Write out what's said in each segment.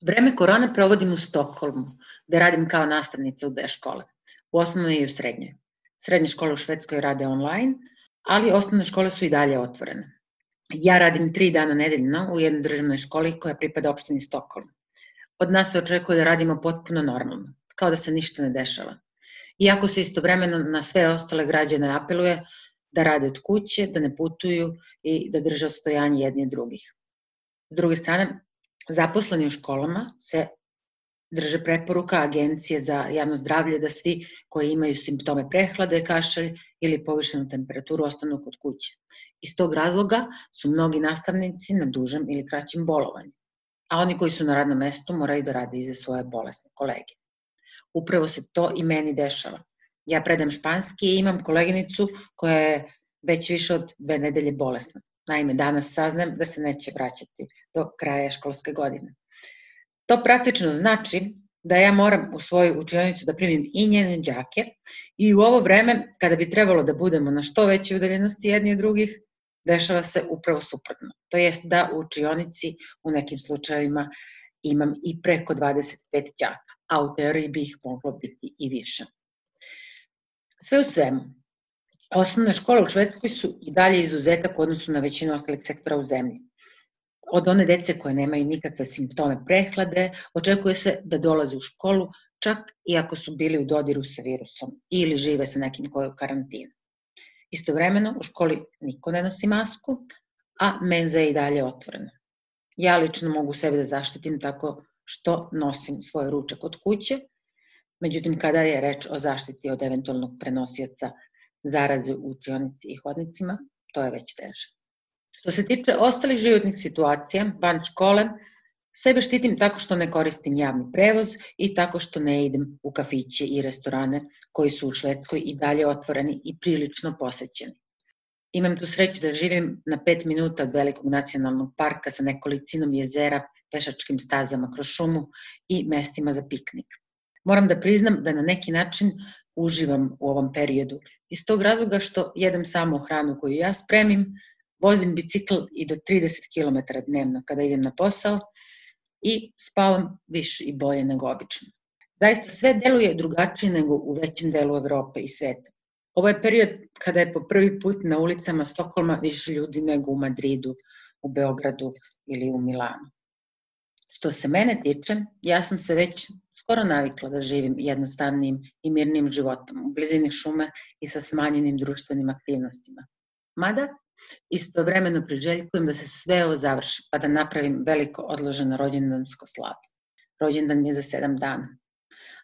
Vreme korone provodim u Stokholmu, gde radim kao nastavnica u dve škole, u osnovnoj i u srednjoj. Srednje škole u Švedskoj rade online, ali osnovne škole su i dalje otvorene. Ja radim tri dana nedeljno u jednoj državnoj školi koja pripada opštini Stokholm. Od nas se očekuje da radimo potpuno normalno, kao da se ništa ne dešava. Iako se istovremeno na sve ostale građane apeluje da rade od kuće, da ne putuju i da drže ostojanje jedni od drugih. S druge strane, Zaposleni u školama se drže preporuka Agencije za javno zdravlje da svi koji imaju simptome prehlade, kašalj ili povišenu temperaturu ostanu kod kuće. Iz tog razloga su mnogi nastavnici na dužem ili kraćem bolovanju, a oni koji su na radnom mestu moraju da rade iza svoje bolesne kolege. Upravo se to i meni dešava. Ja predam španski i imam koleginicu koja je već više od dve nedelje bolesna. Naime, danas saznam da se neće vraćati do kraja školske godine. To praktično znači da ja moram u svoju učionicu da primim i njene džake i u ovo vreme, kada bi trebalo da budemo na što veće udaljenosti jedni od drugih, dešava se upravo suprotno. To jest da u učionici u nekim slučajevima imam i preko 25 džaka, a u teoriji bi ih moglo biti i više. Sve u svemu, Osnovne škole u Švedskoj su i dalje izuzetak u odnosu na većinu ostalih sektora u zemlji. Od one dece koje nemaju nikakve simptome prehlade, očekuje se da dolaze u školu čak i ako su bili u dodiru sa virusom ili žive sa nekim koji karantinu. Istovremeno, u školi niko ne nosi masku, a menza je i dalje otvorena. Ja lično mogu sebe da zaštitim tako što nosim svoj ručak od kuće, međutim kada je reč o zaštiti od eventualnog prenosioca zaraze u učionici i hodnicima, to je već teže. Što se tiče ostalih životnih situacija, van škole, sebe štitim tako što ne koristim javni prevoz i tako što ne idem u kafiće i restorane koji su u Švedskoj i dalje otvoreni i prilično posećeni. Imam tu sreću da živim na 5 minuta od velikog nacionalnog parka sa nekolicinom jezera, pešačkim stazama kroz šumu i mestima za piknik. Moram da priznam da na neki način uživam u ovom periodu. Iz tog razloga što jedem samo hranu koju ja spremim, vozim bicikl i do 30 km dnevno kada idem na posao i spavam više i bolje nego obično. Zaista sve deluje drugačije nego u većem delu Evrope i sveta. Ovo je period kada je po prvi put na ulicama Stokholma više ljudi nego u Madridu, u Beogradu ili u Milanu. Što se mene tiče, ja sam se već skoro navikla da živim jednostavnim i mirnim životom u blizini šume i sa smanjenim društvenim aktivnostima. Mada, istovremeno priželjkujem da se sve ovo završi, pa da napravim veliko odloženo rođendansko slavo. Rođendan je za sedam dana.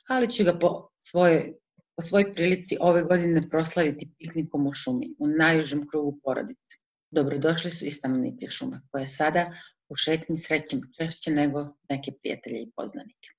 Ali ću ga po svojoj, po svojoj prilici ove godine proslaviti piknikom u šumi, u najužem krugu porodice. Dobrodošli su i stanovnici šume, koje sada u šetnji srećem češće nego neke prijatelje i poznanike.